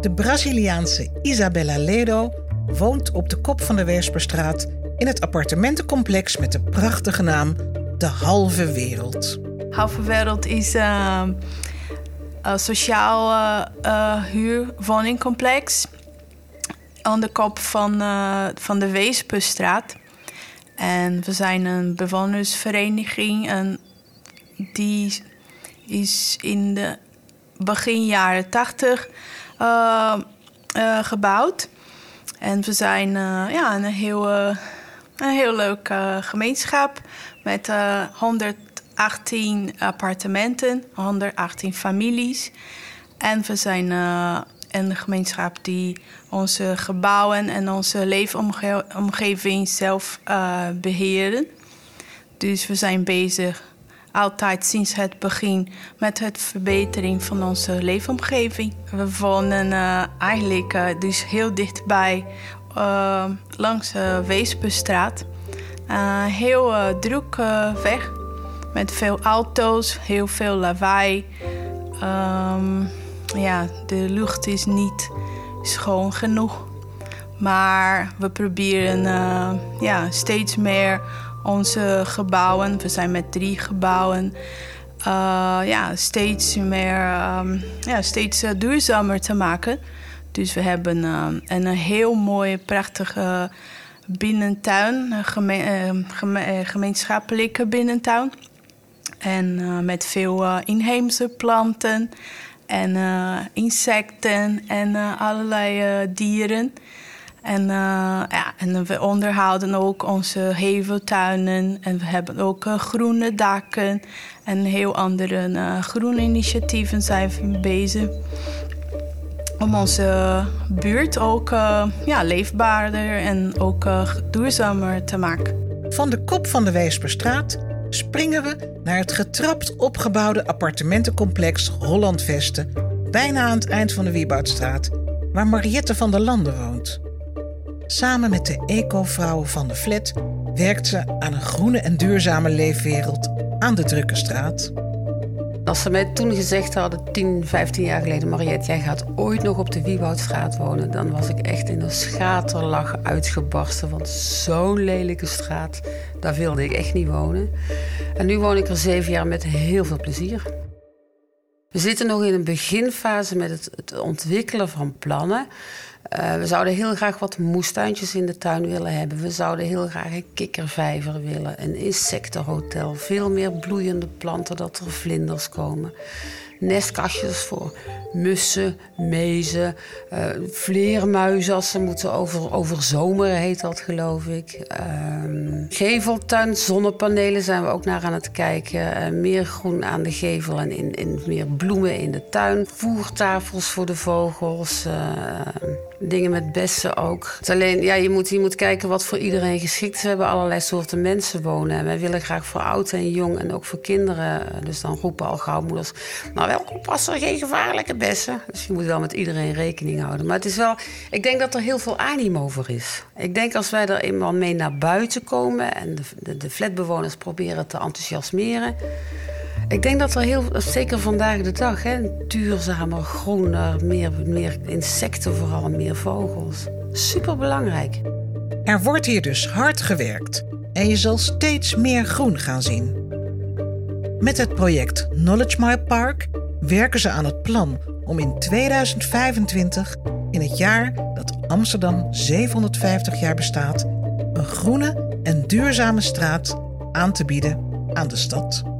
De Braziliaanse Isabella Ledo woont op de kop van de Weesperstraat in het appartementencomplex met de prachtige naam De Halve Wereld. Halve Wereld is een sociaal uh, huurwoningcomplex aan de kop van, van de Weesperstraat. En we zijn een bewonersvereniging en die is in de begin jaren 80 uh, gebouwd. En we zijn uh, ja, een, heel, een heel leuk gemeenschap met 118 appartementen, 118 families. En we zijn een gemeenschap die onze gebouwen en onze leefomgeving zelf beheren. Dus we zijn bezig altijd sinds het begin met het verbetering van onze leefomgeving. We wonen uh, eigenlijk uh, dus heel dichtbij uh, langs de Weesperstraat. heel druk weg met veel auto's, heel veel lawaai. Um, ja, de lucht is niet schoon genoeg. Maar we proberen ja, steeds meer onze gebouwen, we zijn met drie gebouwen, uh, ja, steeds meer, um, ja, steeds uh, duurzamer te maken. Dus we hebben uh, een heel mooie, prachtige binnentuin, geme geme gemeenschappelijke binnentuin. En met veel inheemse planten en insecten en allerlei dieren. En, uh, ja, en we onderhouden ook onze heveltuinen. En we hebben ook uh, groene dakken. En heel andere uh, groene initiatieven zijn we bezig. Om onze buurt ook ja, leefbaarder en ook duurzamer te maken. Van de kop van de Weesperstraat springen we naar het getrapt opgebouwde appartementencomplex Holland Vesten. Bijna aan het eind van de Wieboudstraat, waar Mariette van der Landen woont. Samen met de eco-vrouwen van de flat werkt ze aan een groene en duurzame leefwereld aan de drukke straat. Als ze mij toen gezegd hadden, 10, 15 jaar geleden... Mariette, jij gaat ooit nog op de Wieboudstraat wonen... dan was ik echt in een schaterlach uitgebarsten. Want zo'n lelijke straat, daar wilde ik echt niet wonen. En nu woon ik er zeven jaar met heel veel plezier. We zitten nog in een beginfase met het, ontwikkelen van plannen... Uh, we zouden heel graag wat moestuintjes in de tuin willen hebben. We zouden heel graag een kikkervijver willen, een insectenhotel, veel meer bloeiende planten, dat er vlinders komen nestkastjes voor mussen, mezen, uh, vleermuizen als ze moeten over, overzomeren, heet dat geloof ik. Uh, geveltuin, zonnepanelen zijn we ook naar aan het kijken. Uh, meer groen aan de gevel en in, in meer bloemen in de tuin. Voertafels voor de vogels. Uh, dingen met bessen ook. Het alleen, ja, je moet, je moet kijken wat voor iedereen geschikt is. We hebben allerlei soorten mensen wonen. En wij willen graag voor oud en jong en ook voor kinderen. Dus dan roepen al gauw moeders... Nou, wel oppassen, geen gevaarlijke bessen. Dus je moet wel met iedereen rekening houden. Maar het is wel... Ik denk dat er heel veel animo voor is. Ik denk als wij er eenmaal mee naar buiten komen... en de, de, flatbewoners proberen te enthousiasmeren... Ik denk dat er heel, zeker vandaag de dag, hè, duurzamer, groener, meer, meer insecten vooral, meer vogels. Super belangrijk. Er wordt hier dus hard gewerkt en je zal steeds meer groen gaan zien. Met het project Knowledge My Park werken ze aan het plan om in 2025, in het jaar dat Amsterdam 750 jaar bestaat, een groene en duurzame straat aan te bieden aan de stad.